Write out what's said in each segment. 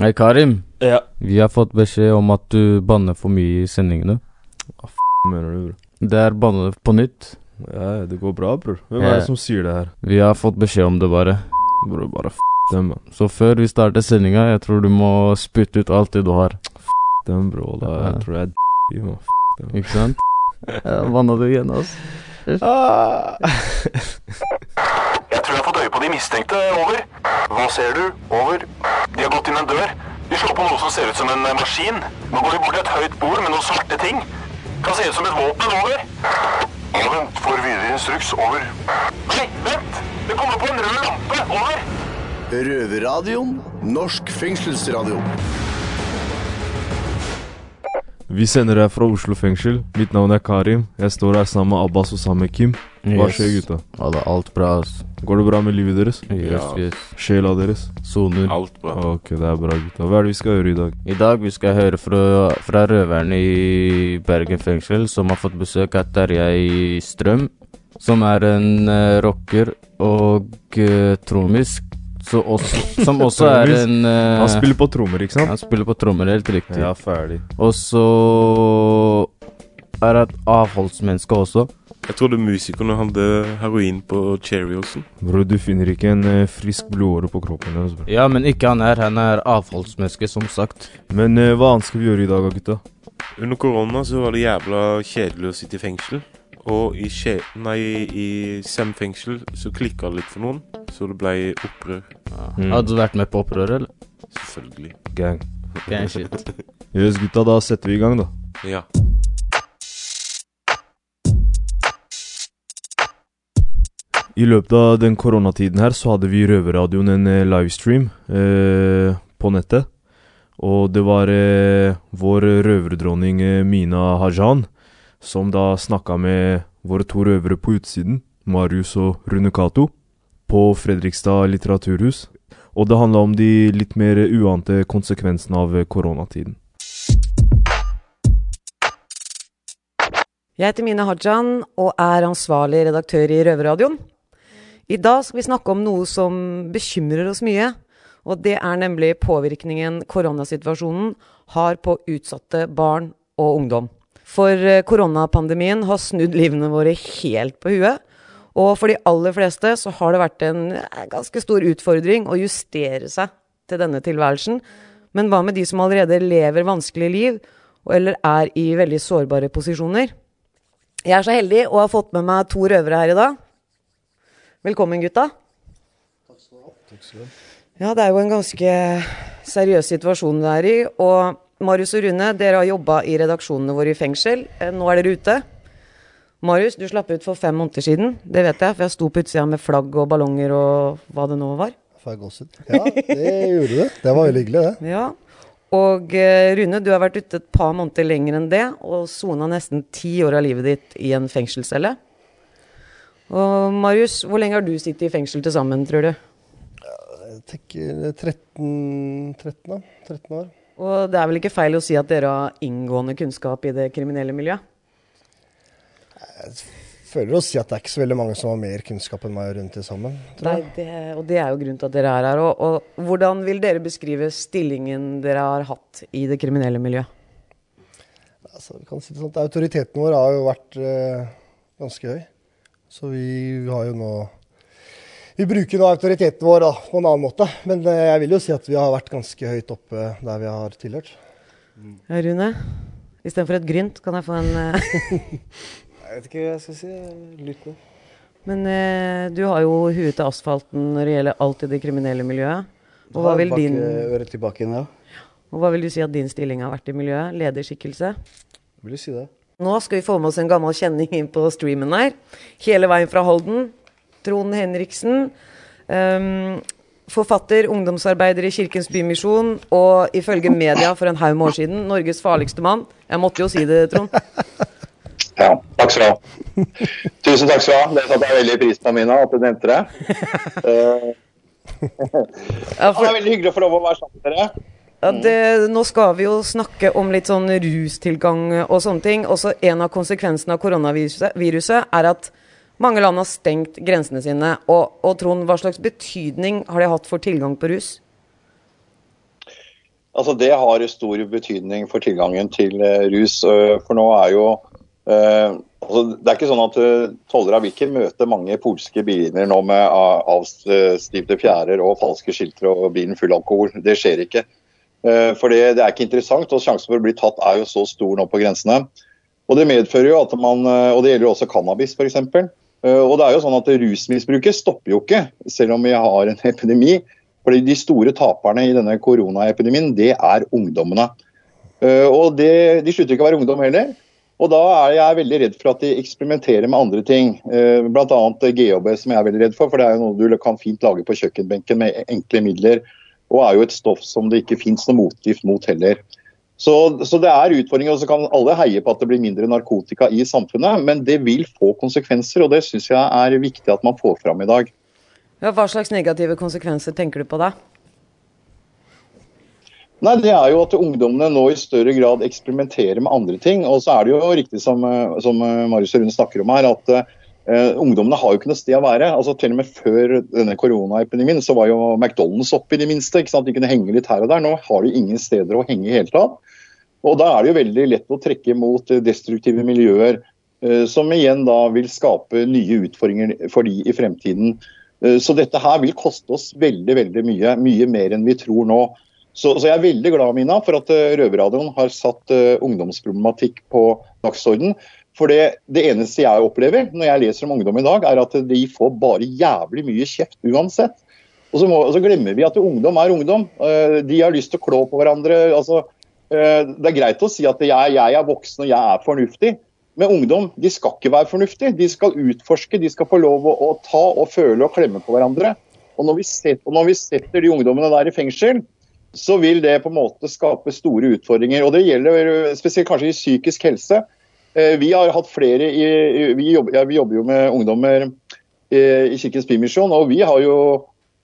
Hei, Karim. Ja. Vi har fått beskjed om at du banner for mye i sendingene. Hva f*** mener du, bror? Det er banne på nytt. Ja, det går bra, bror. Hvem er det som sier det her? Vi har fått beskjed om det, bare. Bror, bare f dem, man. Så før vi starter sendinga, jeg tror du må spytte ut alt det du har. F*** Dem, bro. Da, Ja. jeg tror jeg er d*** i, man. F dem. Ikke sant? Ja, Banna du igjen, altså? Ah. Jeg tror jeg har fått øye på de mistenkte. Over. Hva ser du? Over. De har gått inn en dør. De slår på noe som ser ut som en eh, maskin. Nå går de bort til et høyt bord med noen svarte ting. Kan se ut som et våpen. Over. Vent, får videre instruks. Over. Nei, vent! Det kommer på en rød lampe. Over. Røverradioen. Norsk fengselsradio. Vi sender deg fra Oslo fengsel. Mitt navn er Karim. Jeg står her sammen med Abbas og sammen med Kim. Hva Yes. skjer, gutta? Er alt bra, ass. Går det bra med livet deres? Yes, Ja. yes. Sjela deres? Soner. Alt bra. Ok, det er bra, gutta. Hva er det vi skal høre i dag? I dag vi skal høre fra, fra røverne i Bergen fengsel, som har fått besøk av Terjei Strøm, som er en uh, rocker og uh, trommis, så også, som også er en uh, Han spiller på trommer, ikke sant? han spiller på trommer, helt riktig. Ja, ferdig. Og så er han et avholdsmenneske også. Jeg trodde musikerne hadde heroin på Cherryosen. Bro, du finner ikke en uh, frisk blodåre på kroppen deres, bro. Ja, men ikke han her. Han er avholdsmenneske, som sagt. Men uh, hva annet skal vi gjøre i dag, gutta? Under korona så var det jævla kjedelig å sitte i fengsel. Og i, skje nei, i Sem fengsel så klikka det litt for noen, så det ble opprør. Mm. Hadde du vært med på opprøret, eller? Selvfølgelig. Gang. Gang shit. Jøss, gutta, da setter vi i gang, da. Ja. I løpet av den koronatiden her så hadde vi i Røverradioen en eh, livestream eh, på nettet. Og det var eh, vår røverdronning eh, Mina Hajan som da snakka med våre to røvere på utsiden, Marius og Rune Cato, på Fredrikstad litteraturhus. Og det handla om de litt mer uante konsekvensene av koronatiden. Jeg heter Mina Hajan og er ansvarlig redaktør i Røverradioen. I dag skal vi snakke om noe som bekymrer oss mye, og det er nemlig påvirkningen koronasituasjonen har på utsatte barn og ungdom. For eh, koronapandemien har snudd livene våre helt på huet, og for de aller fleste så har det vært en eh, ganske stor utfordring å justere seg til denne tilværelsen. Men hva med de som allerede lever vanskelige liv, eller er i veldig sårbare posisjoner? Jeg er så heldig å ha fått med meg to røvere her i dag. Velkommen, gutta. Takk skal du ha. Ja, det er jo en ganske seriøs situasjon det er i. Og Marius og Rune, dere har jobba i redaksjonene våre i fengsel. Eh, Nå er dere ute. Marius, du slapp ut for fem måneder siden. Det vet jeg, for jeg sto på utsida med flagg og ballonger og hva det nå var. Ja, det gjorde du. Det var veldig hyggelig, det. Ja. Og eh, Rune, du har vært ute et par måneder lenger enn det, og sona nesten ti år av livet ditt i en fengselscelle. Og Marius, hvor lenge har du sittet i fengsel til sammen, tror du? Jeg tenker 13, 13, da. 13 år. Og det er vel ikke feil å si at dere har inngående kunnskap i det kriminelle miljøet? Jeg Føler å si at det er ikke så veldig mange som har mer kunnskap enn meg rundt det sammen. Nei, det, og det er jo grunnen til at dere er her. Og, og hvordan vil dere beskrive stillingen dere har hatt i det kriminelle miljøet? Altså, vi kan si det sånn at Autoriteten vår har jo vært eh, ganske høy. Så vi har jo nå Vi bruker nå autoriteten vår da, på en annen måte. Men eh, jeg vil jo si at vi har vært ganske høyt oppe der vi har tilhørt. Ja, Rune? Istedenfor et grynt, kan jeg få en eh, Jeg vet ikke hva jeg skal si. Lytt nå. Men eh, du har jo huet til asfalten når det gjelder alt i det kriminelle miljøet. Og hva, vil din, Øret tilbake inn, ja. og hva vil du si at din stilling har vært i miljøet? Lederskikkelse? Vil du si det? Nå skal vi få med oss en gammel kjenning inn på streamen her. Hele veien fra Holden. Trond Henriksen. Um, forfatter, ungdomsarbeider i Kirkens Bymisjon, og ifølge media for en haug med år siden Norges farligste mann. Jeg måtte jo si det, Trond. Ja, takk skal du ha. Tusen takk skal du ha. Det satte jeg veldig pris på, Mina, at du nevnte det. Uh, Ja, det er veldig hyggelig å få lov å være sammen med dere. ja, det, nå skal vi jo snakke om litt sånn rustilgang og sånne ting. Også en av konsekvensene av koronaviruset er at mange land har stengt grensene sine. Og, og Trond, hva slags betydning har det hatt for tilgang på rus? Altså Det har stor betydning for tilgangen til eh, rus. eh, For nå er jo eh, altså Det er ikke sånn at eh, tollere vil ikke møte mange polske biler nå med avstivte fjærer og falske skilter og bilen full alkohol. Det skjer ikke. Eh, For det, det er ikke interessant, og sjansen for å bli tatt er jo så stor nå på grensene. Og Det medfører jo at man, og det gjelder også cannabis f.eks. Og det er jo sånn at Rusmisbruket stopper jo ikke, selv om vi har en epidemi. Fordi De store taperne i denne koronaepidemien, det er ungdommene. Eh, Og det, De slutter ikke å være ungdom heller. Og Da er jeg veldig redd for at de eksperimenterer med andre ting. Eh, Bl.a. GHB, som jeg er veldig redd for. For det er jo noe du kan fint lage på kjøkkenbenken med enkle midler. Og er jo et stoff som det ikke fins noe motgift mot heller. Så, så det er utfordringer, og så kan alle heie på at det blir mindre narkotika i samfunnet, men det vil få konsekvenser, og det syns jeg er viktig at man får fram i dag. Ja, hva slags negative konsekvenser tenker du på da? Nei, det er jo at ungdommene nå i større grad eksperimenterer med andre ting. Og så er det jo riktig som, som eh, Marius Rune snakker om her, at Uh, ungdommene har jo ikke noe sted å være. Altså Til og med før denne koronaepidemien så var jo McDonald's oppe i det minste. ikke sant? De kunne henge litt her og der. Nå har de ingen steder å henge i hele tatt. Og da er det jo veldig lett å trekke mot eh, destruktive miljøer, eh, som igjen da vil skape nye utfordringer for de i fremtiden. Eh, Så dette her vil koste oss veldig veldig mye, mye mer enn vi tror nå. Så, så jeg er veldig glad Mina, for at Røverradioen har satt ungdomsproblematikk på dagsordenen. For det, det eneste jeg opplever når jeg leser om ungdom i dag, er at de får bare jævlig mye kjeft uansett. Og så, må, og så glemmer vi at ungdom er ungdom. De har lyst til å klå på hverandre. altså Det er greit å si at jeg, jeg er voksen og jeg er fornuftig. Men ungdom de skal ikke være fornuftige. De skal utforske, de skal få lov å, å ta og føle og klemme på hverandre. Og når, setter, og når vi setter de ungdommene der i fengsel, så vil det på en måte skape store utfordringer. Og Det gjelder eh, spesielt kanskje i psykisk helse. Eh, Vi har hatt flere i, vi, jobber, ja, vi jobber jo med ungdommer eh, i Kirkens Bymisjon, og vi har jo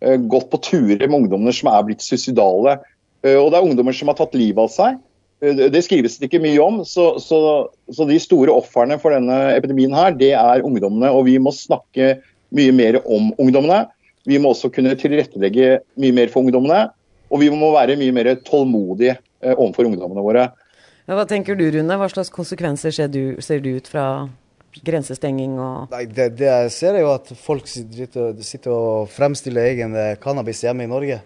eh, gått på turer med ungdommer som er blitt suicidale. Eh, Og det er ungdommer som har tatt livet av seg. Eh, Det skrives det ikke mye om, så, så, så de store ofrene for denne epidemien her, det er ungdommene. Og vi må snakke mye mer om ungdommene. Vi må også kunne tilrettelegge mye mer for ungdommene. Og vi må være mye mer tålmodige eh, overfor ungdommene våre. Ja, hva tenker du, Rune? Hva slags konsekvenser ser du, ser du ut fra grensestenging og Nei, det, det jeg ser er jo at folk sitter, sitter og fremstiller egen cannabis hjemme i Norge.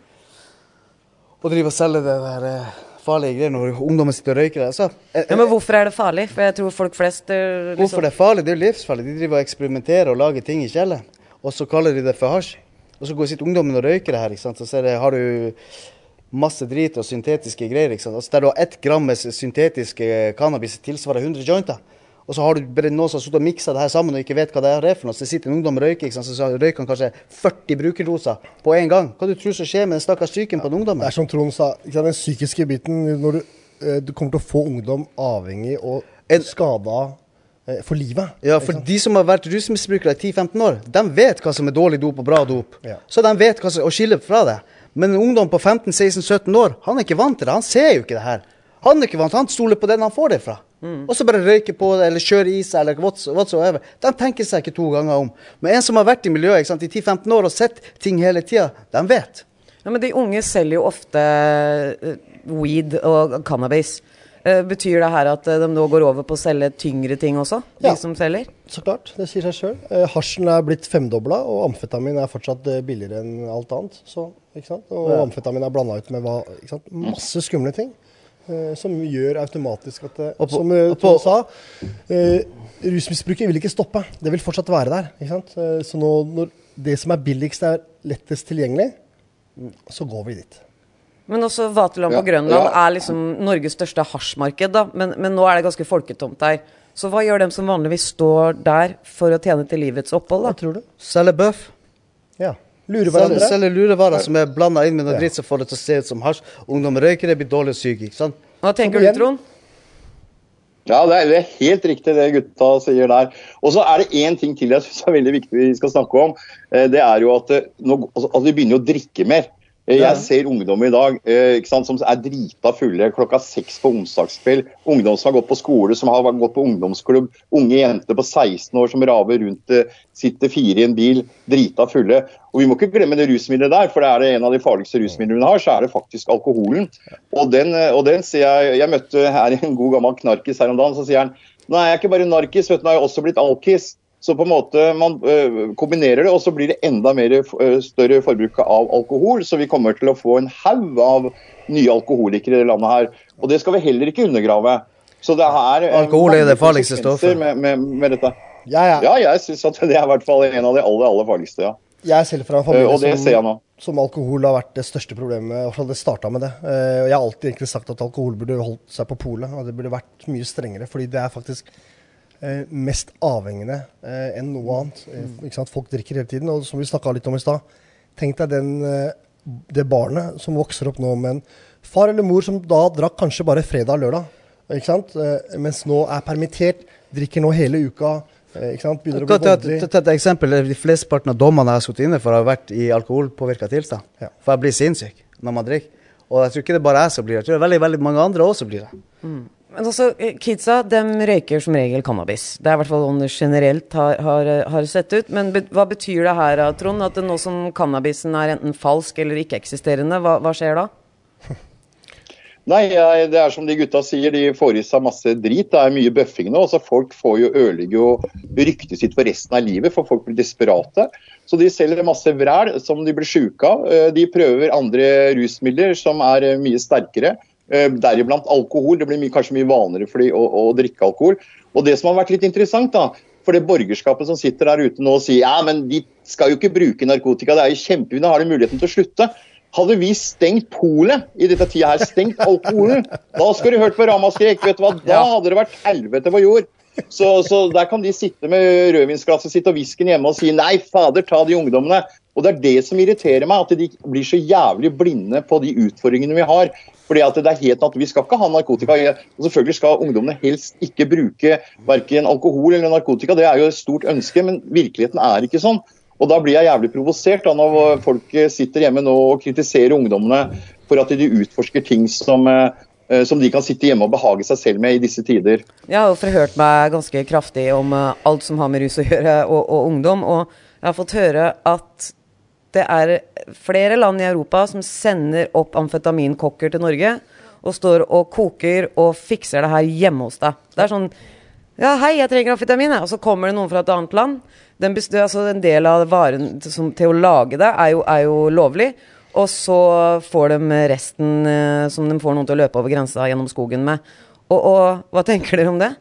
Og drive og selge det der eh, farlige greier når ungdommen sitter og røyker det. Så, eh, Ja, Men hvorfor er det farlig? For jeg tror folk flest eh, liksom- Hvorfor det er farlig? Det er jo livsfarlig. De driver og eksperimenterer og lager ting i kjellet. Og så kaller de det for hasj. Og så går sitter ungdommen og røyker det her. ikke sant? Så det, har du masse drit og syntetiske greier. ikke sant? Altså Der du har ett gram med syntetiske cannabis tilsvarer 100 jointer. Og så har du bare noen som har sittet og miksa det her sammen og ikke vet hva det er for noe. Så sitter en ungdom og røyker, ikke sant? så røyker han kanskje 40 brukerdoser på en gang. Hva du tror som skjer med den stakkars psyken på den ungdommen? Det er som Trond sa, den psykiske biten når du, eh, du kommer til å få ungdom avhengig og skada eh, for livet. Ja, for de som har vært rusmisbrukere i 10-15 år, de vet hva som er dårlig dop og bra dop. Ja. Så de vet hva som, å skille fra det. Men en ungdom på 15-16-17 år, han er ikke vant til det. Han ser jo ikke det her. Han er ikke vant, han stoler på den han får det fra. Og så bare røyke på det, eller kjøre i seg, eller what's- whatsoever. De tenker seg ikke to ganger om. Men en som har vært i miljøet sant, i 10-15 år og sett ting hele tida, de vet. Ja, men de unge selger jo ofte eh, weed og cannabis. Eh, betyr det her at eh, de nå går over på å selge tyngre ting også? Ja. De som selger? Så klart, det sier seg sjøl. Hasjen er blitt femdobla, og amfetamin er fortsatt billigere enn alt annet. Så? Og amfetamin er blanda ut med hva, masse skumle ting. Eh, som gjør automatisk at det, på- Som eh, Trond sa, eh, rusmisbruket vil ikke stoppe. Det vil fortsatt være der. Ikke sant? Eh, så nå, når det som er billigst, er lettest tilgjengelig, så går vi dit. Men også Vaterland på Ja, Grønland ja. er liksom Norges største hasjmarked, da. Men, men nå er det ganske folketomt her. Så hva gjør dem som vanligvis står der for å tjene til livets opphold, Hva da? tror du? Selger bøff. Ja. Lurer Selger, hverandre. selger lurevarer som er blanda inn med noe Ja. dritt som får det til å se ut som hasj. Ungdom røyker det, blir dårlig syk, ikke sant? Hva tenker du. Trond? Ja, det er, det er helt riktig det gutta sier der. Og så er det én ting til jeg syns er veldig viktig vi skal snakke om. Eh, Det er jo at, nå, altså, at vi begynner å drikke mer. Eh. Jeg ser ungdom i dag eh, sant, som er drita fulle klokka seks på onsdagskveld. Ungdom som har gått på skole, som har gått på ungdomsklubb. Unge jenter på 16 år som raver rundt, eh, sitter fire i en bil, drita fulle. Og Vi må ikke glemme det rusmiddelet der, for det er det en av de farligste rusmidlene vi har, så er det faktisk alkoholen. Og den, og den ser jeg Jeg møtte her en god gammel knarkis her om dagen, så sier han Nei, jeg er ikke bare narkis, vet du, nå har jeg også blitt alkis. Så på en måte man øh, kombinerer det, og så blir det enda mer, øh, større forbruk av alkohol. Så vi kommer til å få en haug av nye alkoholikere i det landet her. Og det skal vi heller ikke undergrave. Så det er øh, Alkohol er det farligste stoffet. Med, med, med dette. Ja, ja. Ja, jeg syns at det er i hvert fall en av de aller, aller farligste, ja. jeg er selv fra en Eh, familie som, som alkohol har vært det største problemet. Og det starta med det. Eh, og jeg har alltid egentlig sagt at alkohol burde holdt seg på polet, og det burde vært mye strengere. Fordi det er faktisk eh, mest avhengende eh, enn noe annet. Eh, ikke sant? Folk drikker hele tiden. Og som vi snakka litt om i stad, tenk deg den, eh, det barnet som vokser opp nå med en far eller mor som da drakk kanskje bare fredag og lørdag. Ikke sant? Eh, mens nå er permittert, drikker nå hele uka. Eh, ikke sant? Begynner å Ta, bli ta, voldelig. ta, ta et eksempel. De flesteparten av dommene jeg har sittet inne for, har vært i alkoholpåvirka tilstand. Ja. For jeg blir sinnssyk når man drikker. Og jeg tror ikke det er bare jeg som blir det. Jeg tror det er veldig, veldig mange andre også blir det. Men altså, kidsa de røyker som regel cannabis. Det er i hvert fall sånn det generelt har, har, har sett ut. Men be, hva betyr det her, Trond? At nå som cannabisen er enten falsk eller ikke-eksisterende, hva, hva skjer da? Nei, det er som de gutta sier, de får i seg masse drit. Det er mye bøffing nå. altså Folk får jo ødelegge jo ryktet sitt for resten av livet, for folk blir desperate. Så de selger masse vræl som de blir sjuke av. Eh, De prøver andre rusmidler som er eh, mye sterkere. Eh, Deriblant alkohol. Det blir mye, kanskje mye vanligere for de å, å drikke alkohol. Og det som har vært litt interessant, da, for det borgerskapet som sitter der ute nå og sier ja, men de skal jo ikke bruke narkotika, det er jo kjempefint, da har de muligheten til å slutte. Hadde vi stengt polet i dette tida her, stengt alkoholen, da skulle du hørt på ramaskrik. Vet du hva, da hadde det vært helvete på jord. Så, så der kan de sitte med rødvinsglasset sitt og whiskyen hjemme og si nei, fader, ta de ungdommene. Og det er det som irriterer meg, at de blir så jævlig blinde på de utfordringene vi har. Fordi at det er helt naturlig. Vi skal ikke ha narkotika. Og selvfølgelig skal ungdommene helst ikke bruke verken alkohol eller narkotika. Det er jo et stort ønske, men virkeligheten er ikke sånn. Og Da blir jeg jævlig provosert da, når folk sitter hjemme nå og kritiserer ungdommene for at de utforsker ting som, eh, som de kan sitte hjemme og behage seg selv med i disse tider. Jeg har jo forhørt meg ganske kraftig om eh, alt som har med rus å gjøre, og, og ungdom. Og jeg har fått høre at det er flere land i Europa som sender opp amfetaminkokker til Norge, og står og koker og fikser det her hjemme hos deg. Det er sånn Ja, hei, jeg trenger amfetamin, jeg. Og så kommer det noen fra et annet land. Den består, altså en del av varen som, til å lage det er jo, er jo lovlig. Og så får de resten eh, som de får noen til å løpe over grensa gjennom skogen med. Og, og hva tenker dere om det?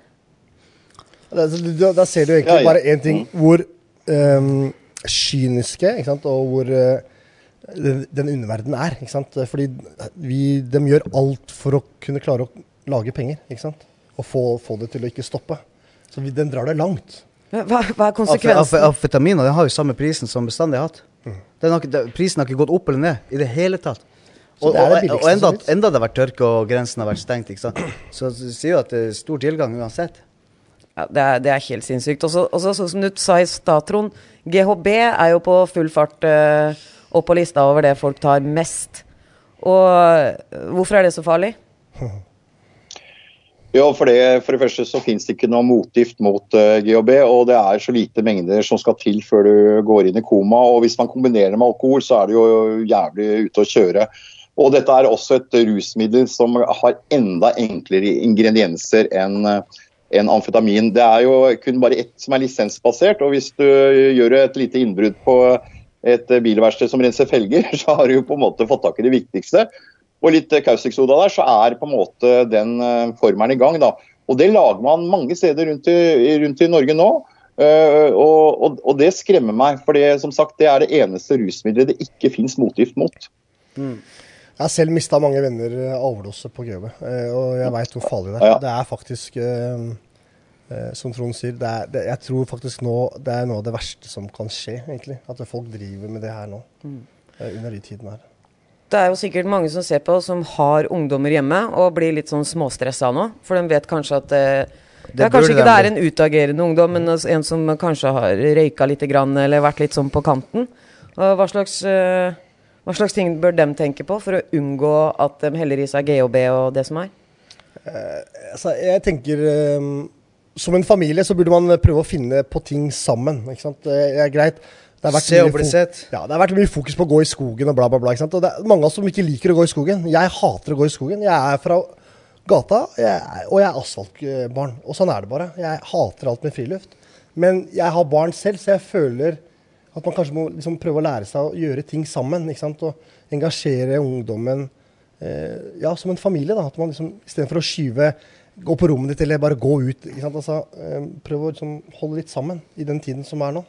Da, da, ser du egentlig Ja, ja. bare én ting, hvor ehm, kyniske ikke sant? og hvor eh, den, den underverdenen er. Ikke sant? Fordi vi, de gjør alt for å kunne klare å lage penger. Ikke sant? Og få, få det til å ikke stoppe. Så vi, den drar det langt. Hva, hva er konsekvensen? den har jo samme prisen som bestandig har hatt. Den har, ikke- den- prisen har ikke gått opp eller ned i det hele tatt. Og, det det og, og enda, enda det har vært tørke og grensen har vært stengt, ikke sant? så det sier jo at det er stor tilgang uansett. Ja, det, er, det er helt sinnssykt. Og så sånn som du sa i stad, Trond. GHB er jo på full fart uh, opp på lista over det folk tar mest. Og eh, hvorfor er det så farlig? Ja, for det, for det første så finnes det ikke noe motgift mot uh, GHB, og det er så lite mengder som skal til før du går inn i koma. og Hvis man kombinerer med alkohol, så er det jo jævlig ute å kjøre. Og Dette er også et rusmiddel som har enda enklere ingredienser enn eh, enn amfetamin. Det er jo kun bare ett som er lisensbasert, og hvis du gjør et lite innbrudd på et bilverksted som renser felger, så har du jo på en måte fått tak i det viktigste og litt kaustiksoda der, så er på en måte den eh, formelen i gang. da. Og Det lager man mange steder rundt i, rundt i Norge nå. Uh, og, og, og det skremmer meg, for det, som sagt, det er det eneste rusmiddelet det ikke fins motgift mot. Jeg har selv mista mange venner eh, av overdose på GHB, eh, og jeg veit hvor farlig det er. Det er faktisk, eh, som Trond sier, det er, det, jeg tror faktisk nå det er noe av det verste som kan skje, egentlig. At folk driver med det her nå. eh, Under de tidene her. Det er jo sikkert mange som ser på, som har ungdommer hjemme og blir litt sånn småstressa nå. For de vet kanskje at det, Det er Kanskje ikke det er en utagerende ungdom, men altså en som kanskje har røyka litt grann, eller vært litt sånn på kanten. Og hva slags, eh, Hva slags ting bør de tenke på for å unngå at de heller i seg GHB og det som er? Altså, jeg tenker eh, Som en familie så burde man prøve å finne på ting sammen. ikke sant? Det er greit. Det har Se og bli sett. Ja, det har vært mye fokus på å gå i skogen og bla, bla, bla. ikke sant? Og det er mange av oss som ikke liker å gå i skogen. Jeg hater å gå i skogen. Jeg er fra gata, jeg er, og jeg er asfaltbarn. Og sånn er det bare. Jeg hater alt med friluft. Men jeg har barn selv, så jeg føler at man kanskje må liksom prøve å lære seg å gjøre ting sammen. Og engasjere ungdommen eh, ja, som en familie. da, at man liksom, Istedenfor å skyve gå på rommet ditt eller bare gå ut. altså, eh, Prøv å liksom, holde litt sammen i den tiden som er nå.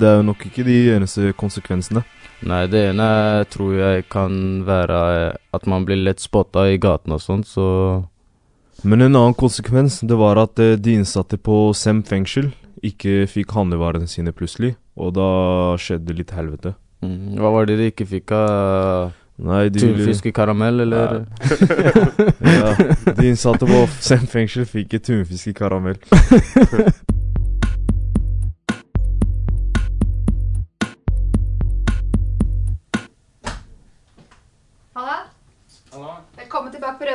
Det er nok ikke de eneste konsekvensene. Nei, det ene tror jeg kan være eh, at man blir lett spotta i gaten og sånt, så Men en annen konsekvens, det var at eh, de innsatte på Sem fengsel ikke fikk handlevarene sine plutselig, og da skjedde litt helvete. mm, Hva var det de ikke fikk av Nei, de Tunfiskekaramell, eller? ja, de innsatte på Sem fengsel fikk ikke tunfisk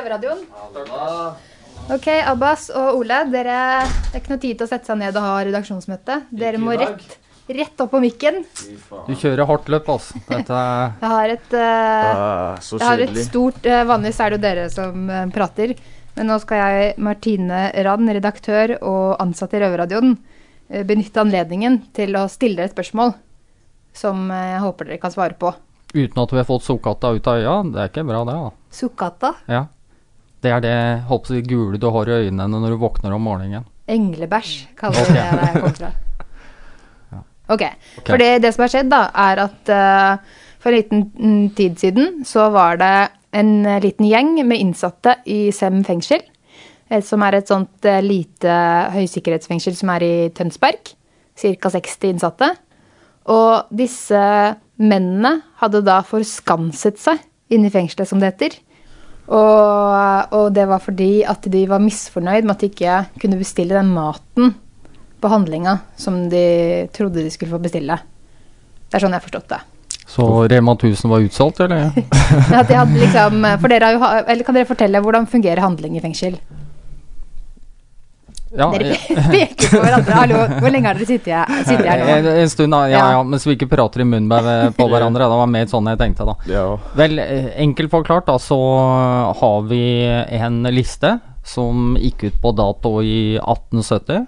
Røverradioen. Ok, Abbas og Ole, dere, det er ikke noe tid til å sette seg ned og ha redaksjonsmøte. Dere må rett, rett opp på mikken. Du kjører hardt løp, altså. Dette er Jeg har et, eh, Ah, så jeg har et kjedelig. stort eh, Vanligvis er det jo dere som eh, prater. Men nå skal jeg, Martine Rand, redaktør og ansatt i Røverradioen, eh, benytte anledningen til å stille dere et spørsmål som eh, jeg håper dere kan svare på. uten at vi har fått sukkata ut av øya. Det er ikke bra, det. da. Sukkata. Ja. Det er det håper jeg, gule du har i øynene når du våkner om morgenen. Englebæsj, kaller Ok. vi det jeg kommer fra. Ok, Ok. for det, det som har skjedd da, er at uh, for en liten mm, tid siden så var det en eh, liten gjeng med innsatte i Sem fengsel, eh, som er et sånt uh, lite høysikkerhetsfengsel som er i Tønsberg. Ca. 60 innsatte. Og disse mennene hadde da forskanset seg inne i fengselet, som det heter. Og, og det var fordi at de var misfornøyd med at de ikke kunne bestille den maten på handlinga som de trodde de skulle få bestille. Det er sånn jeg har forstått det. Så Rema 1000 var utsolgt, eller? At de hadde liksom, for dere har jo, eller Kan dere fortelle hvordan fungerer handling i fengsel? Ja, dere peker på hverandre. Hallo, hvor lenge har dere sittet her, nå? En, en stund, da. Ja, Ja. ja, mens vi ikke prater i munnen på hverandre. Det var mer sånn jeg tenkte, da. Vel, eh, enkelt forklart, da, så har vi en liste som gikk ut på dato i 1870.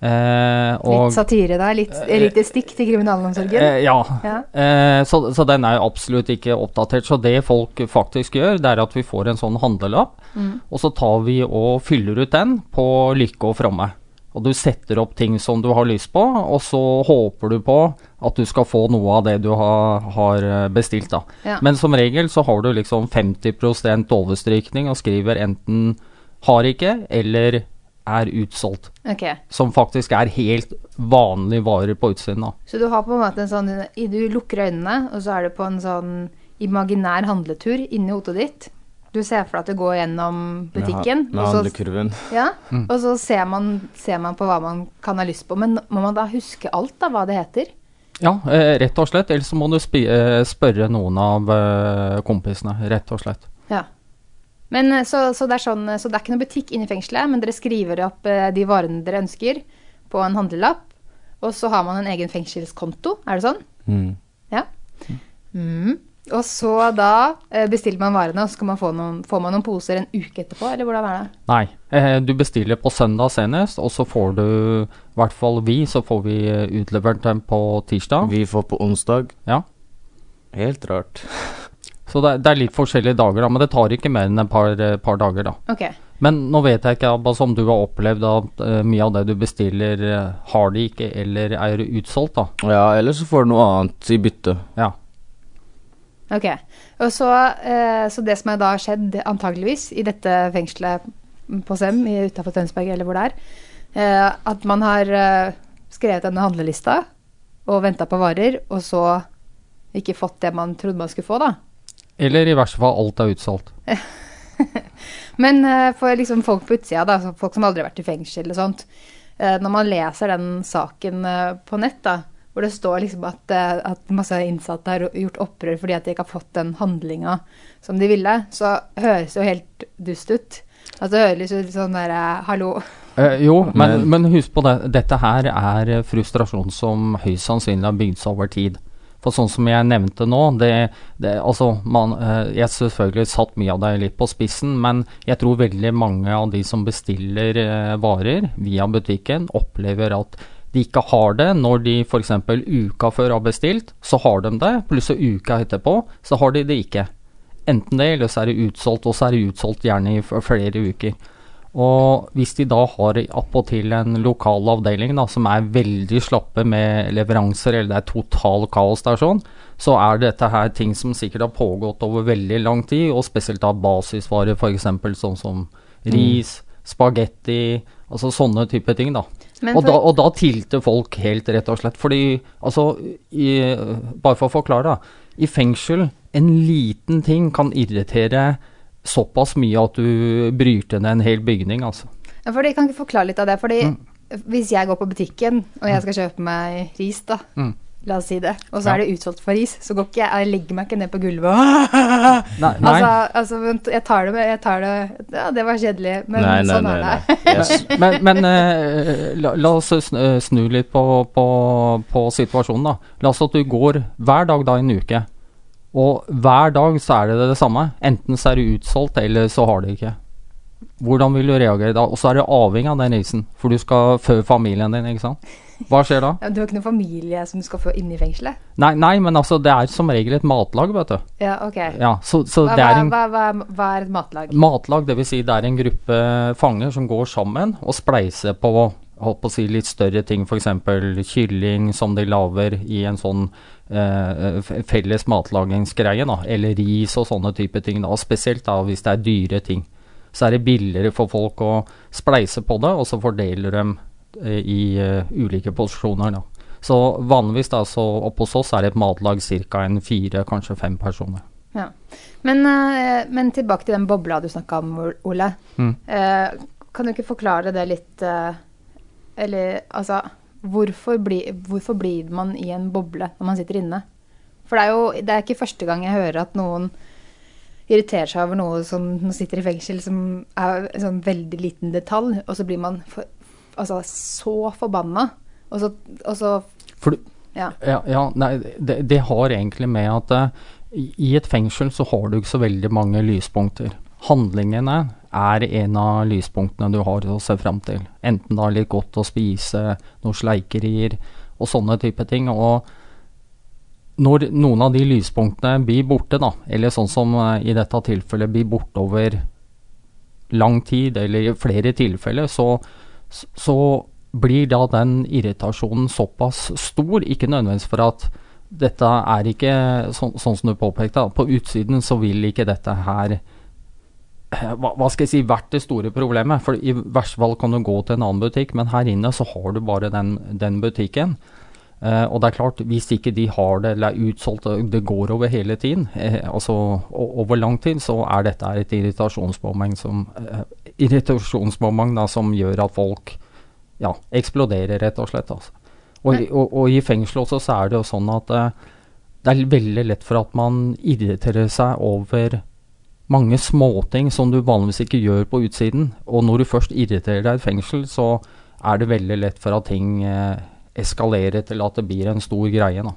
Eh, og Litt satire der, litt litt stikk til kriminalomsorgen. Eh, ja. Ja. Eh, så, så den er absolutt ikke oppdatert. Så det folk faktisk gjør, det er at vi får en sånn handlelapp, Mm. og så tar vi og fyller ut den på lykke og fromme. Og du setter opp ting som du har lyst på, og så håper du på at du skal få noe av det du har, har eh, bestilt, da. Ja. Men som regel så har du liksom 50% overstrykning og skriver enten har ikke eller er utsolgt. Okay. Som faktisk er helt vanlige varer på utsiden, da. Så du har på en måte en sånn Du lukker øynene, og så er du på en sånn imaginær handletur inni hodet ditt. Du ser for deg at du går gjennom butikken. Med, med og så- handlekurven. Ja, Mm. og så ser man, ser man på hva man kan ha lyst på. Men må man da huske alt, da, hva det heter? Ja, eh, rett og slett. Ellers så må du spi eh, spørre noen av eh, kompisene, rett og slett. Ja. Men eh, så, så, det er sånn, så det er ikke noe butikk inne i fengselet, men dere skriver opp eh, de varene dere ønsker på en handlelapp. Og så har man en egen fengselskonto, er det sånn? Mm. Ja. Mm. Og så da eh, bestiller man varene, og så man få noen, får man noen poser en uke etterpå, eller hvordan er det? Nei, eh, du bestiller på søndag senest, og så får du, i hvert fall vi, så får vi eh, utlevert dem på tirsdag. Vi får på onsdag. Ja. Helt rart. Så det, er- det er litt forskjellige dager, da, men det tar ikke mer enn et par, eh, par dager, da. Ok. Men nå vet jeg ikke Abbas, om du har opplevd at uh, mye av det du bestiller, uh, har de ikke eller er utsolgt, da. Ja, eller så får du noe annet i bytte. Ja. Ok. Og så, uh, så det som har da skjedd, antageligvis, i dette fengselet på Sem utafor Tønsberg, eller hvor det er, eh, at man har skrevet denne handlelista og venta på varer, og så ikke fått det man trodde man skulle få, da. Eller i verste fall alt er utsolgt. Men eh, for liksom folk på utsida, da, folk som aldri har vært i fengsel eller sånt, eh, når man leser den saken eh, på nett, da, hvor det står liksom at, at masse innsatte har gjort opprør fordi at de ikke har fått den handlinga som de ville, så høres det jo helt dust ut. Altså det høres ut sånn derre Hallo. Eh, jo, men, men husk på det. Dette her er frustrasjon som høyst sannsynlig har bygd seg over tid. For sånn som jeg nevnte nå, det, det altså man, eh, Jeg selvfølgelig satt mye av det litt på spissen, men jeg tror veldig mange av de som bestiller eh, varer via butikken, opplever at de ikke har det når de f.eks. uka før har bestilt, så har de det. pluss uka etterpå, så har de det ikke. Enten det, eller så er det utsolgt, og så er det utsolgt gjerne i flere uker. Og hvis de da har appåtil en lokal avdeling da, som er veldig slappe med leveranser, eller det er total kaos der sånn, så er dette her ting som sikkert har pågått over veldig lang tid, og spesielt da basisvarer, f.eks. sånn som ris, spagetti, altså sånne type ting, da. For... Og da, og da tilter folk helt, rett og slett. Fordi, altså, i, bare for å forklare, da. I fengsel, en liten ting kan irritere såpass mye at du bryter ned en hel bygning, altså. Ja, fordi, kan ikke forklare litt av det? Fordi Mm. hvis jeg går på butikken, og jeg skal kjøpe meg ris, da, Mm. la oss si det, og så Ja. er det utsolgt for ris, så går ikke jeg, jeg legger meg ikke ned på gulvet og Nei, nei. Altså, altså, jeg tar det med Jeg tar det Ja, det var kjedelig, men Nei, nei, sånn nei, er det. nei. Yes. men men eh, la, la oss snu, snu litt på, på, på situasjonen, da. La oss at du går hver dag da en uke, og hver dag så er det det samme. Enten så er det utsolgt, eller så har det ikke. Hvordan vil du reagere da? Og så er det avhengig av den risen, for du skal fø familien din, ikke sant. Hva skjer da? Ja, Du har ikke noen familie som du skal få inn i fengselet? Nei, nei, men altså, det er som regel et matlag, vet du. Ja, ok. Ja, så, så hva, det er en hva, hva, hva er et matlag? matlag, dvs. Si det er en gruppe fanger som går sammen og spleiser på holdt på å si litt større ting, f.eks. kylling som de lager i en sånn eh, felles matlagingsgreie, da, eller ris og sånne type ting. Da. Spesielt da hvis det er dyre ting. Så er det billigere for folk å spleise på det, og så fordeler de eh, i uh, ulike posisjoner. Da. Så vanligvis da, så oppe hos oss er det et matlag ca. en fire, kanskje fem personer. Ja. Men, eh, men tilbake til den bobla du snakka om, Ole. Mm. Eh, kan du ikke forklare det litt eh, Eller altså hvorfor, bli, hvorfor blir man i en boble når man sitter inne? For det er jo det er ikke første gang jeg hører at noen irriterer seg over noe som sitter i fengsel, som er en sånn veldig liten detalj, og så blir man for, altså, så forbanna. Og så, og så For Ja. Ja, ja nei, det, det har egentlig med at i i et fengsel så har du ikke så veldig mange lyspunkter. Handlingene er en av lyspunktene du har å se fram til. Enten da litt godt å spise, noen sleikerier og sånne type ting. Og når noen av de lyspunktene blir borte, da, eller sånn som eh, i dette tilfellet blir borte over lang tid, eller i flere tilfeller, så, så blir da den irritasjonen såpass stor, ikke nødvendigvis for at dette er ikke sånn, sånn som du påpekte, på utsiden så vil ikke dette her hva, hva skal jeg si, vært det store problemet. For i verste fall kan du gå til en annen butikk, men her inne så har du bare den, den butikken. Eh, og det er klart, hvis ikke de har det eller er utsolgt, det går over hele tiden, eh, altså over lang tid, så er dette et irritasjonsmoment som, irritasjonsmoment da, som gjør at folk ja, eksploderer, rett og slett. Altså. Og, og, og i fengsel også så er det jo sånn at eh, det er veldig lett for at man irriterer seg over mange småting som du vanligvis ikke gjør på utsiden. Og når du først irriterer deg i et fengsel, så er det veldig lett for at ting eh, eskalerer til at det blir en stor greie. Da.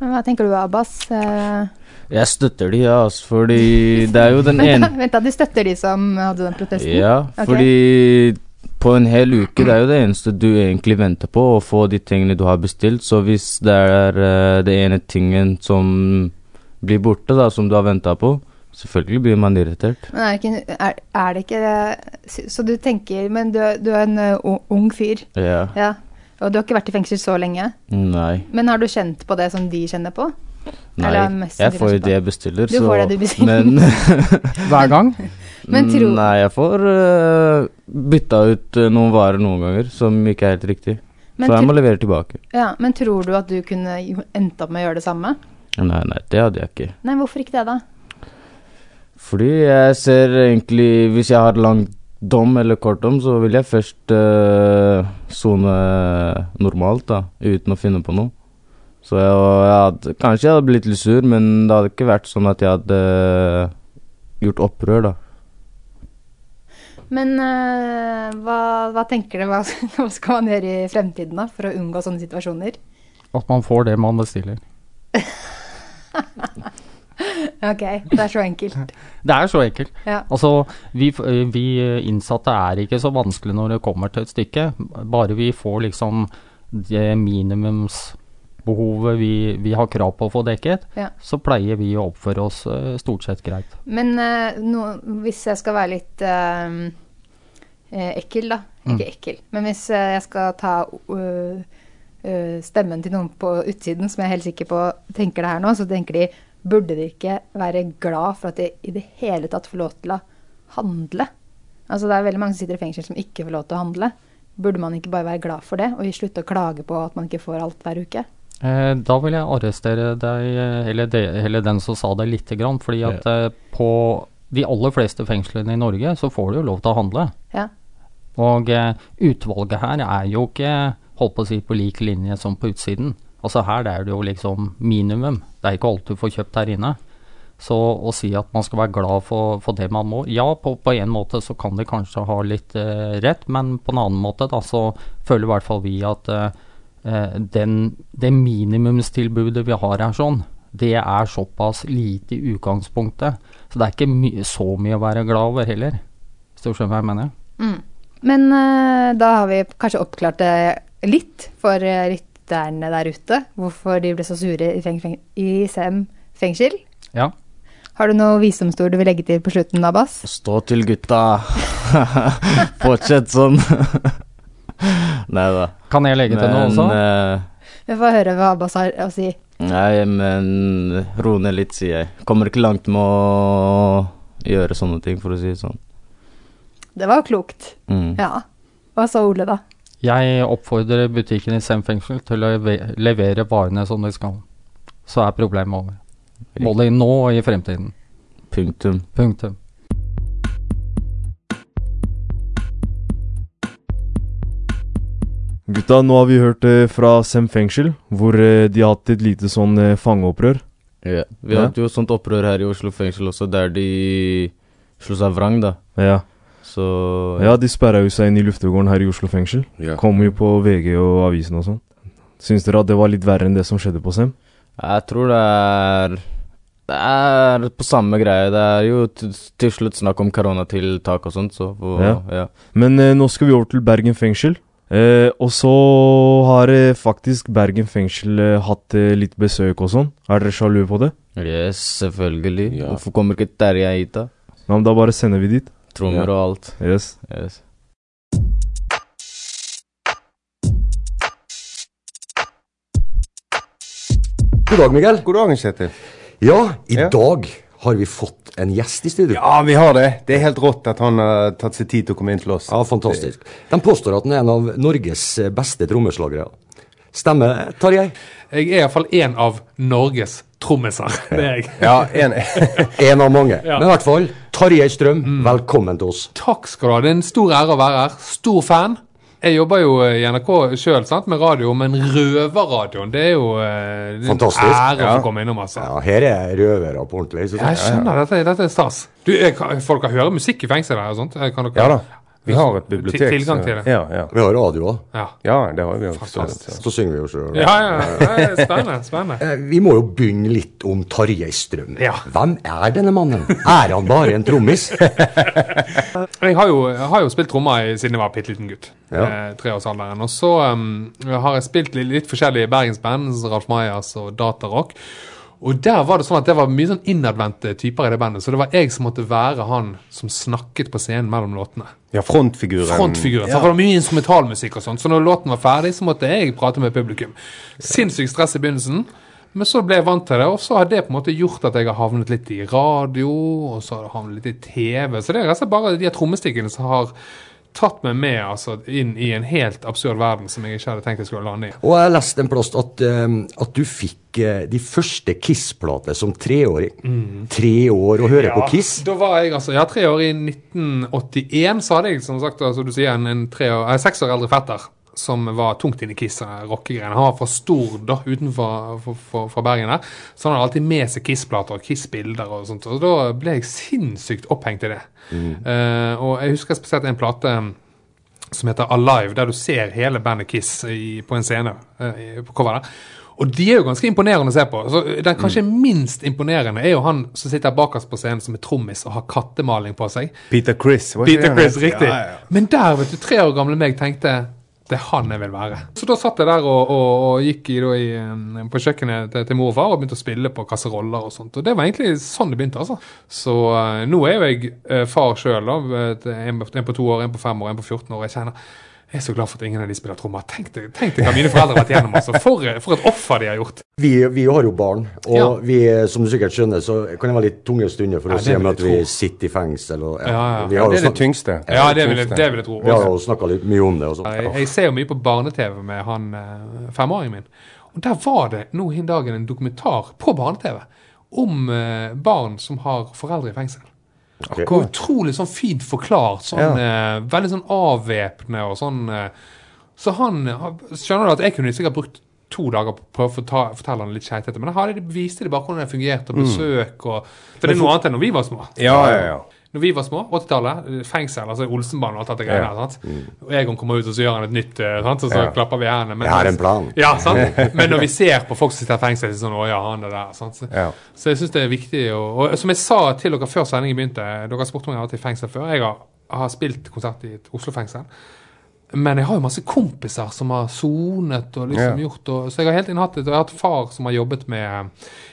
Hva tenker du, Abbas? Eh, Jeg støtter de, altså, fordi det er jo den ene Vent da, du støtter de som hadde den protesten? Ja, fordi fordi på en hel uke, det er jo det eneste du egentlig venter på, å få de tingene du har bestilt. Så hvis det er uh, det ene tingen som blir borte, da, som du har venta på, Selvfølgelig blir man irritert. Men er, det ikke, er, er det ikke Så du tenker Men du, du er en uh, ung- fyr. Ja. ja. Og du har ikke vært i fengsel så lenge. Nei. Men har du kjent på det som de kjenner på? Nei. Eller mest Jeg får jo det jeg bestiller, Du så får det du bestiller. Men Hver gang? Men tro- Nei, jeg får uh, bytta ut eh, noen varer noen ganger som ikke er helt riktig. Men så jeg må levere tilbake. Ja, Men tror du at du kunne endt opp med å gjøre det samme? Nei, nei, det hadde jeg ikke. Nei, hvorfor ikke det, da? Fordi jeg ser egentlig Hvis jeg har lang dom eller kort dom, så vil jeg først sone uh, normalt, da, uten å finne på noe. Så jeg, jeg hadde, kanskje jeg hadde blitt litt sur, men det hadde ikke vært sånn at jeg hadde gjort opprør, da. Men uh, hva, hva tenker du, hva, hva skal man gjøre i fremtiden da, for å unngå sånne situasjoner? At man får det man bestiller. Ok, det er så enkelt. Det er så enkelt. Ja. Altså, vi, vi innsatte er ikke så vanskelig når det kommer til et stykke. Bare vi får liksom det minimumsbehovet vi, vi har krav på å få dekket, Ja. så pleier vi å oppføre oss eh, stort sett greit. Men nå, hvis jeg skal være litt øh, eh, ekkel, da. Ikke Mm. ekkel, men hvis jeg skal ta øh, stemmen til noen på utsiden som jeg er helt sikker på tenker det her nå, så tenker de burde de ikke være glad for at de i det hele tatt får lov til å handle? Altså Det er veldig mange som sitter i fengsel som ikke får lov til å handle. Burde man ikke bare være glad for det, og slutte å klage på at man ikke får alt hver uke? Eh, da vil jeg arrestere deg, eh, eller, de, eller den som sa det, lite grann. Fordi at ja. på de aller fleste fengslene i Norge så får du jo lov til å handle. Ja. Og eh, utvalget her er jo ikke holdt på å si på lik linje som på utsiden. Altså her er det jo liksom minimum. Det er ikke alt du får kjøpt her inne. Så å si at man skal være glad for, for det man må Ja, på, på en måte så kan de kanskje ha litt eh, rett, men på en annen måte da så føler i hvert fall vi at eh, eh, den, det minimumstilbudet vi har her sånn, det er såpass lite i utgangspunktet. Så det er ikke my så mye å være glad over heller. Hvis du skjønner hva jeg mener? Mm. Men eh, da har vi kanskje oppklart det litt for øh, lytterne der ute. Hvorfor de ble så sure i, feng feng i Sem fengsel. Ja. Har du noe visdomsord du vil legge til på slutten, Abbas? Stå til gutta. Fortsett sånn. Nei da. Kan jeg legge til noe også? Vi får høre hva Abbas har å si. nei, men ro ned litt, sier jeg. Kommer ikke langt med å gjøre sånne ting, for å si det sånn. Det var klokt. Mm. Ja. Hva sa Ole, da? Jeg oppfordrer butikken i Sem fengsel til å levere varene som de skal. Så er problemet over. Både i nå og i fremtiden. Punktum. Punktum. Gutta, nå har vi hørt eh, fra Sem fengsel, hvor eh, de har hatt et lite sånn eh, fangeopprør. Ja. Vi Ja. hadde jo sånt opprør her i Oslo fengsel også, der de slo seg vrang, da. Ja. Så Ja, de sperra jo seg inn i luftegården her i Oslo fengsel. Ja. Kom jo på VG og avisen og sånn. Syns dere at det var litt verre enn det som skjedde på Sem? Jeg tror det er Det er på samme greie. Det er jo til, slutt snakk om koronatiltak og sånt, så og, Ja. ja. Men eh, nå skal vi over til Bergen fengsel. Eh, og så har eh, faktisk Bergen fengsel eh, hatt eh, litt besøk og sånn. Er dere sjalu på det? Yes, selvfølgelig. Ja. Hvorfor kommer ikke Terje hit, da? Ja, men da bare sender vi dit. Trommer Ja. og alt. Yes. Yes. God dag, Miguel. God dag, Kjetil. Ja, i Ja. dag har vi fått en gjest i studio. Ja, vi har det. Det er helt rått at han har tatt seg tid til å komme inn til oss. Ja, fantastisk. De påstår at han er en av Norges beste trommeslagere. Stemmer, Tarjei? Jeg er iallfall en av Norges trommiser. Det er jeg. Ja, en En av mange. Ja. Men i hvert fall, Tarjei Strøm, velkommen til oss. Takk skal du ha. Det er en stor ære å være her. Stor fan. Jeg jobber jo i NRK sjøl med radio, men Røverradioen det er jo eh, det er en Fantastisk. ære å Ja. få komme innom. altså. Ja, her er røvere på ordentlig. Jeg skjønner, dette, dette er stas. Du, jeg, Folk kan høre musikk i fengsel her og sånt? Eh, Kan dere, Ja da. Vi har et bibliotek. Til- Tilgang til det? Ja, ja. Vi har radio òg. Ja. ja, det har vi også. Så synger vi jo sjøl. Ja, ja, ja. Spennende. spennende. Eh, Vi må jo begynne litt om Tarjei Strøm. Ja. Hvem er denne mannen? Er han bare en trommis? Jeg har jo, jeg har jo spilt trommer siden jeg var bitte liten gutt. Ja. Eh, treårsalderen. Og så um, har jeg spilt litt, litt forskjellige bergensband, Ralf Majas og Datarock. Og der var det sånn at det var mye sånn innadvendte typer i det bandet, så det var jeg som måtte være han som snakket på scenen mellom låtene. Ja, frontfiguren. Frontfiguren. Ja. For det var mye instrumentalmusikk og sånt, så når låten var ferdig, så måtte jeg prate med publikum. Sinnssykt stress i begynnelsen. Men så ble jeg vant til det, og så har det på en måte gjort at jeg har havnet litt i radio, og så har jeg havnet litt i TV. Så det er rett og slett bare de trommestikkene som har tatt meg med altså, inn i en helt absurd verden som jeg ikke hadde tenkt jeg skulle lande i. Og jeg leste en plass at, um, at du fikk uh, de første Kiss-plater som treåring. Mm. Tre år å høre Ja, på Kiss. Da var jeg altså, ja, tre år i 1981, så hadde jeg som sagt, altså, du sier, en, en tre år, eh, seks år eldre fetter som var tungt inne i Kiss, rockegreiene. Han var fra Stord, da, utenfor for, for, for Bergen der. Så han hadde alltid med seg Kiss-plater og Kiss-bilder og sånt. Og da ble jeg sinnssykt opphengt i det. Eh, og jeg husker spesielt en plate som heter Alive, der du ser hele bandet Kiss i, på en scene Uh, på coveret. Og de er jo ganske imponerende å se på. Så Den kanskje minst imponerende er jo han som sitter bakerst på scenen som er trommis og har kattemaling på seg. Peter Chris. Peter Chris, riktig. Ja, ja. Men der, vet du, tre år gamle meg tenkte det er han jeg vil være. Så da satt jeg der og, og, og gikk i, i, um, på kjøkkenet til, til mor og far og begynte å spille på kasseroller og sånt. Og det var egentlig sånn det begynte, altså. Så uh, nå er jo jeg uh, far sjøl, da. En, en på to år, en på fem år, en på 14 år. Jeg kjenner jeg er så glad for at ingen av de spiller trommer. Tenk deg, tenk deg hva mine foreldre har vært igjennom. Altså. For, for et offer de har gjort. Vi, vi har jo barn, og Ja. vi, som du sikkert skjønner, så kan det være litt tunge stunder for Ja, si med at vi tro. sitter i fengsel. Og, Ja, ja. Vi Ja, det er det tyngste. Ja, det vil det vil jeg tro. Vi har jo snakka litt mye om det. Jeg, jeg ser jo mye på barne-TV med han eh, femåringen min. Og der var det nå hin dagen en dokumentar på barne-TV om eh, barn som har foreldre i fengsel. Og utrolig sånn fint forklart. Sånn, eh, veldig sånn avvæpnende og sånn. Eh, så han Skjønner du at jeg kunne sikkert brukt to dager på å prøve å fortelle han litt skeitete, men da viste de bare hvordan det fungerte, og Mm. besøk og For det er noe annet enn når vi var små. Ja, ja, ja. Når vi var små, 80-tallet, fengsel, altså Olsenbanen og alt dette greiene sant? Og Egon kommer ut og så gjør han et nytt, eh, sant? og så Ja. klapper vi hendene. Men- Jeg har en plan. Ja, sant? Men når vi ser på folk som sitter i fengsel, så det sånn Å ja, han er der. Sant? Så, Ja. så jeg syns det er viktig å Og som jeg sa til dere før sendingen begynte, dere spurte om jeg har vært i fengsel før. Jeg har, har spilt konsert i et Oslo-fengsel. Men jeg har jo masse kompiser som har sonet og liksom Ja. gjort og, Så jeg har helt inn hatt et, jeg har hatt far som har jobbet med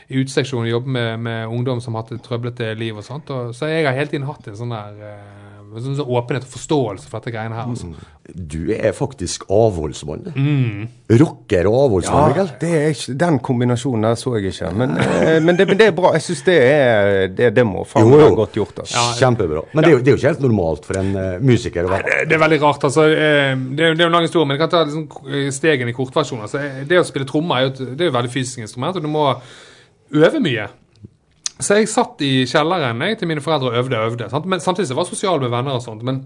i uteseksjonen, jobbet med, med ungdom som har hatt et trøblete liv og sånt. Og, så jeg har helt inn hatt en sånn der eh, sånn, så åpenhet og forståelse for dette greiene her. Altså. Du er faktisk avholdsmann. Mm. Rocker og avholdsmann, Ja, det er ikke, den kombinasjonen der så jeg ikke. Men, eh, men, det, men det er bra. Jeg syns det er det, det må faen meg være godt gjort. Altså. Kjempebra. Men det er, jo, det er jo ikke helt normalt for en uh, musiker å være Det, det er veldig rart. altså. eh, Det er, jo- er en lang historie, men jeg kan ta liksom k- stegen i kortversjon. Altså, eh, det å spille trommer er jo et, det er jo et veldig fysisk instrument, og du må øve mye. Så jeg satt i kjelleren jeg, til mine foreldre og øvde og øvde. Sant? Men samtidig så var jeg sosial med venner og sånt. men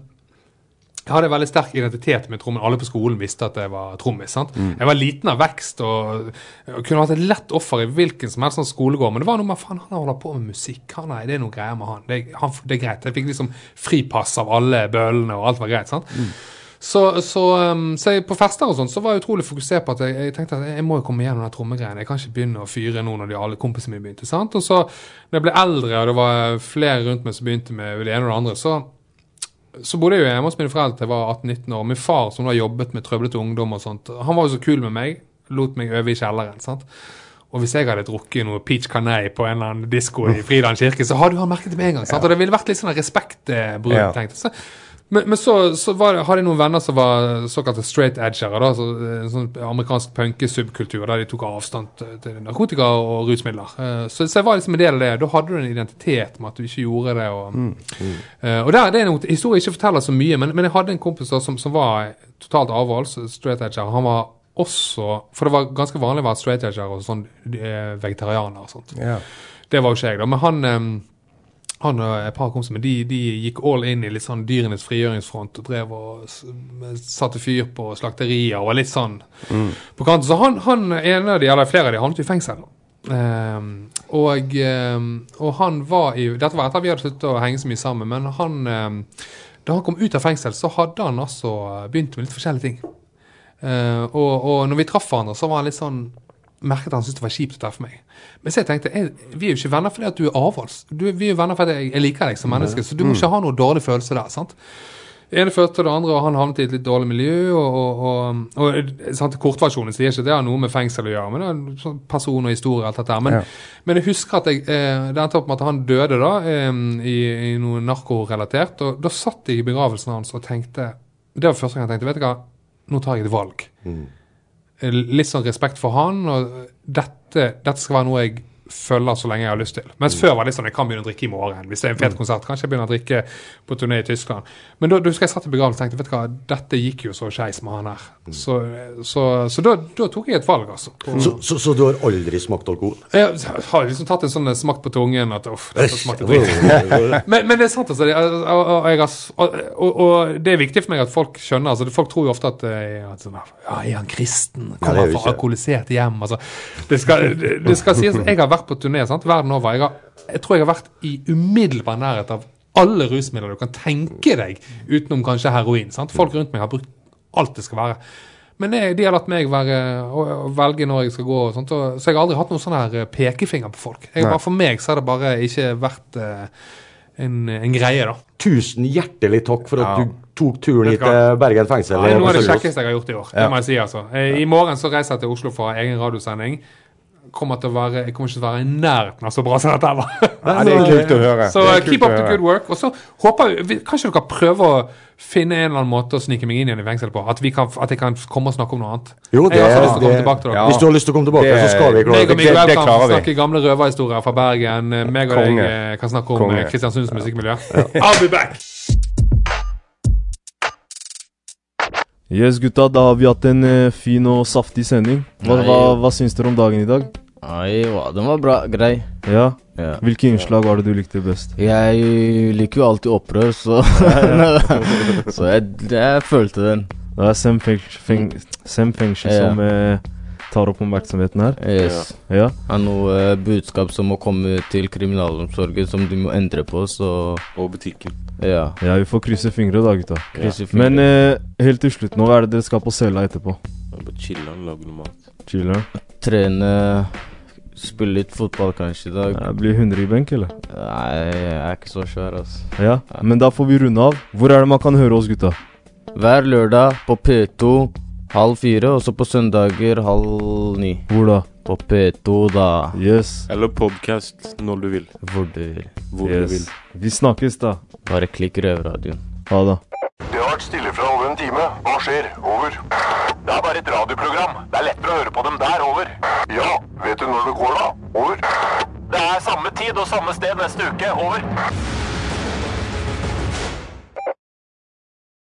jeg hadde veldig sterk identitet med trommen. Alle på skolen visste at jeg var trommis. Mm. Jeg var liten av vekst og, og kunne hatt et lett offer i hvilken som helst sånn skolegård. Men det var noe med faen, han holder på med musikk. Han, nei, det er noe greier med han. Det, er- han. det er greit. Jeg fikk liksom fripass av alle bøllene, og alt var greit. sant? Så, så, um, så jeg, på fester og sånn så var jeg utrolig fokusert på at jeg, jeg tenkte at jeg må jo komme gjennom den trommegreiene. Jeg kan ikke begynne å fyre nå når de alle kompisene mine begynte. sant? Og så når jeg ble eldre, og det var flere rundt meg som begynte med det ene og det andre, så så bodde jeg jo hjemme hos mine foreldre til jeg var 18-19 år. Min far som da jobbet med trøblete ungdom og sånt, han var jo så kul med meg. Lot meg øve i kjelleren. sant? Og hvis jeg hadde drukket noe peach canei på en eller annen disko i Fridalen kirke, så hadde han merket det med en gang. sant? Og det ville vært litt sånn respektbrudd. Ja. tenkte jeg. Men, men så, så var hadde jeg noen venner som var såkalte straight edgere. da, så, eh, sånn amerikansk punkesubkultur der de tok avstand til- narkotika og rusmidler. Eh, Så, så jeg var liksom en del av det. Da hadde du en identitet med at du ikke gjorde det. og... Eh, og der, det er noe historie ikke forteller så mye, men, men jeg hadde en kompis da, som, som var totalt avholds, straight edger. Han var også For det var ganske vanlig å være straight edger og sånn vegetarianer og sånt. Yeah. Det var jo ikke jeg, da. Men han han og et par kompiser de, de gikk all in i litt sånn dyrenes frigjøringsfront og drev og satte fyr på slakterier og var litt sånn Mm. på kanten. Så han, han en av de, eller flere av de havnet i fengsel. Um, og, um, og han var i Dette var etter at vi hadde sluttet å henge så mye sammen, men han um, Da han kom ut av fengsel, så hadde han altså begynt med litt forskjellige ting. Uh, og, og når vi traff hverandre, så var han litt sånn merket at han syntes det var kjipt å treffe meg. Men så jeg tenkte jeg, vi er jo ikke venner fordi at du er avholds. Du, vi er jo venner fordi jeg, jeg liker deg som menneske, så du må Mm. ikke ha noen dårlig følelse der. sant? Det ene førte til det andre, og han havnet i et litt dårlig miljø. Og, og, og, og Kortversjonen sier ikke det har noe med fengsel å gjøre, men det er sånn person og historie. og alt dette Men, Ja. men jeg husker at jeg, eh, det endte opp med at han døde da, eh, i, i noe narkorelatert. Og da satt jeg i begravelsen hans og tenkte Det var første gang jeg tenkte vet du hva, nå tar jeg et valg. Eh, Litt sånn respekt for han, og dette, dette skal være noe jeg følger så lenge jeg har lyst til. Mens før var det sånn jeg kan begynne å drikke i morgen. Hvis det er en fet konsert, kanskje jeg begynner å drikke på turné i Tyskland. Men da, da husker jeg satt i begravelsen og tenkte vet du hva, dette gikk jo så skeis med han her. Så, så, så da, da tok jeg et valg, altså. Så, så, så du har aldri smakt alkohol? jeg har liksom tatt en sånn smak på tungen at uff, dette smakte dritt. men, men det er sant, altså. jeg og, og, og det er viktig for meg at folk skjønner. altså Folk tror jo ofte at, eh, at sånn, ja, Er han kristen? Kommer er han fra alkoholisert hjem? altså Det skal, det, det skal sies jeg har vært på turné sant, verden over. Jeg, har, jeg tror jeg har vært i umiddelbar nærhet av alle rusmidler du kan tenke deg, utenom kanskje heroin. sant? Folk rundt meg har brukt alt det skal være. Men jeg, de har latt meg være, å, velge når jeg skal gå. og sånt, og, Så jeg har aldri hatt noen sånn her eh, pekefinger på folk. Jeg, bare, for meg så har det bare ikke vært uh, en, en greie, da. Tusen hjertelig takk for at Ja. du tok turen hit til Bergen fengsel. Det er noe av det kjekkeste jeg har gjort i år. Ja. Det må jeg si, altså. Eh, I morgen så reiser jeg til Oslo for egen radiosending. Kommer til å være, jeg kommer ikke til å være i nærheten av så bra som dette var. Ja, det er kult å høre. Så Det kult keep up the good work. Og så håper vi- Kanskje dere prøver å finne en eller annen måte å snike meg inn igjen i fengselet på? At, vi kan, at jeg kan komme og snakke om noe annet? Jo, det, jeg har så lyst til å komme det- tilbake til dere. Hvis du har lyst til å komme tilbake, så skal vi klare Meg og det. Miguel Det kan snakke gamle røverhistorier fra Bergen. Eh, Meg og deg eh, kan snakke om eh, Kristiansunds musikkmiljø. I'll be back! Yes, gutta, da har vi hatt en eh, fin og saftig sending. Hva, Nei. hva, hva syns dere om dagen i dag? Nei, hva, den var bra, grei. Ja? Ja. Hvilke innslag var det du likte best? Jeg liker jo alltid opprør, så Så jeg, jeg følte den. Det er Sam feng, Ja. som eh, tar opp oppmerksomheten her. Yes. Ja. Er noe eh, budskap som må komme til kriminalomsorgen, som de må endre på, så Og butikken. Ja. Ja, vi får krysse fingre da, gutta. Ja. Men eh, helt til slutt nå, hva er det dere skal på cella etterpå? Chiller'n, lage noe mat. Chiller'n? Trene, spille litt fotball kanskje i dag. Ja, blir 100 i benk, eller? Nei, jeg er ikke så svær, altså. Ja, men da får vi runde av. Hvor er det man kan høre oss, gutta? Hver lørdag på P2 halv fire, og så på søndager halv ni. Hvor da? På P2, da. Yes. Eller podcast når du vil. Hvor du vil. Hvor du vil. Vi snakkes, da. Bare klikk Røverradioen. Ha det. Det har vært stille fra over en time. Hva skjer? Over. Det er bare et radioprogram. Det er lettere å høre på dem der. Over. Ja, vet du når det går, da? Over. Det er samme tid og samme sted neste uke. Over.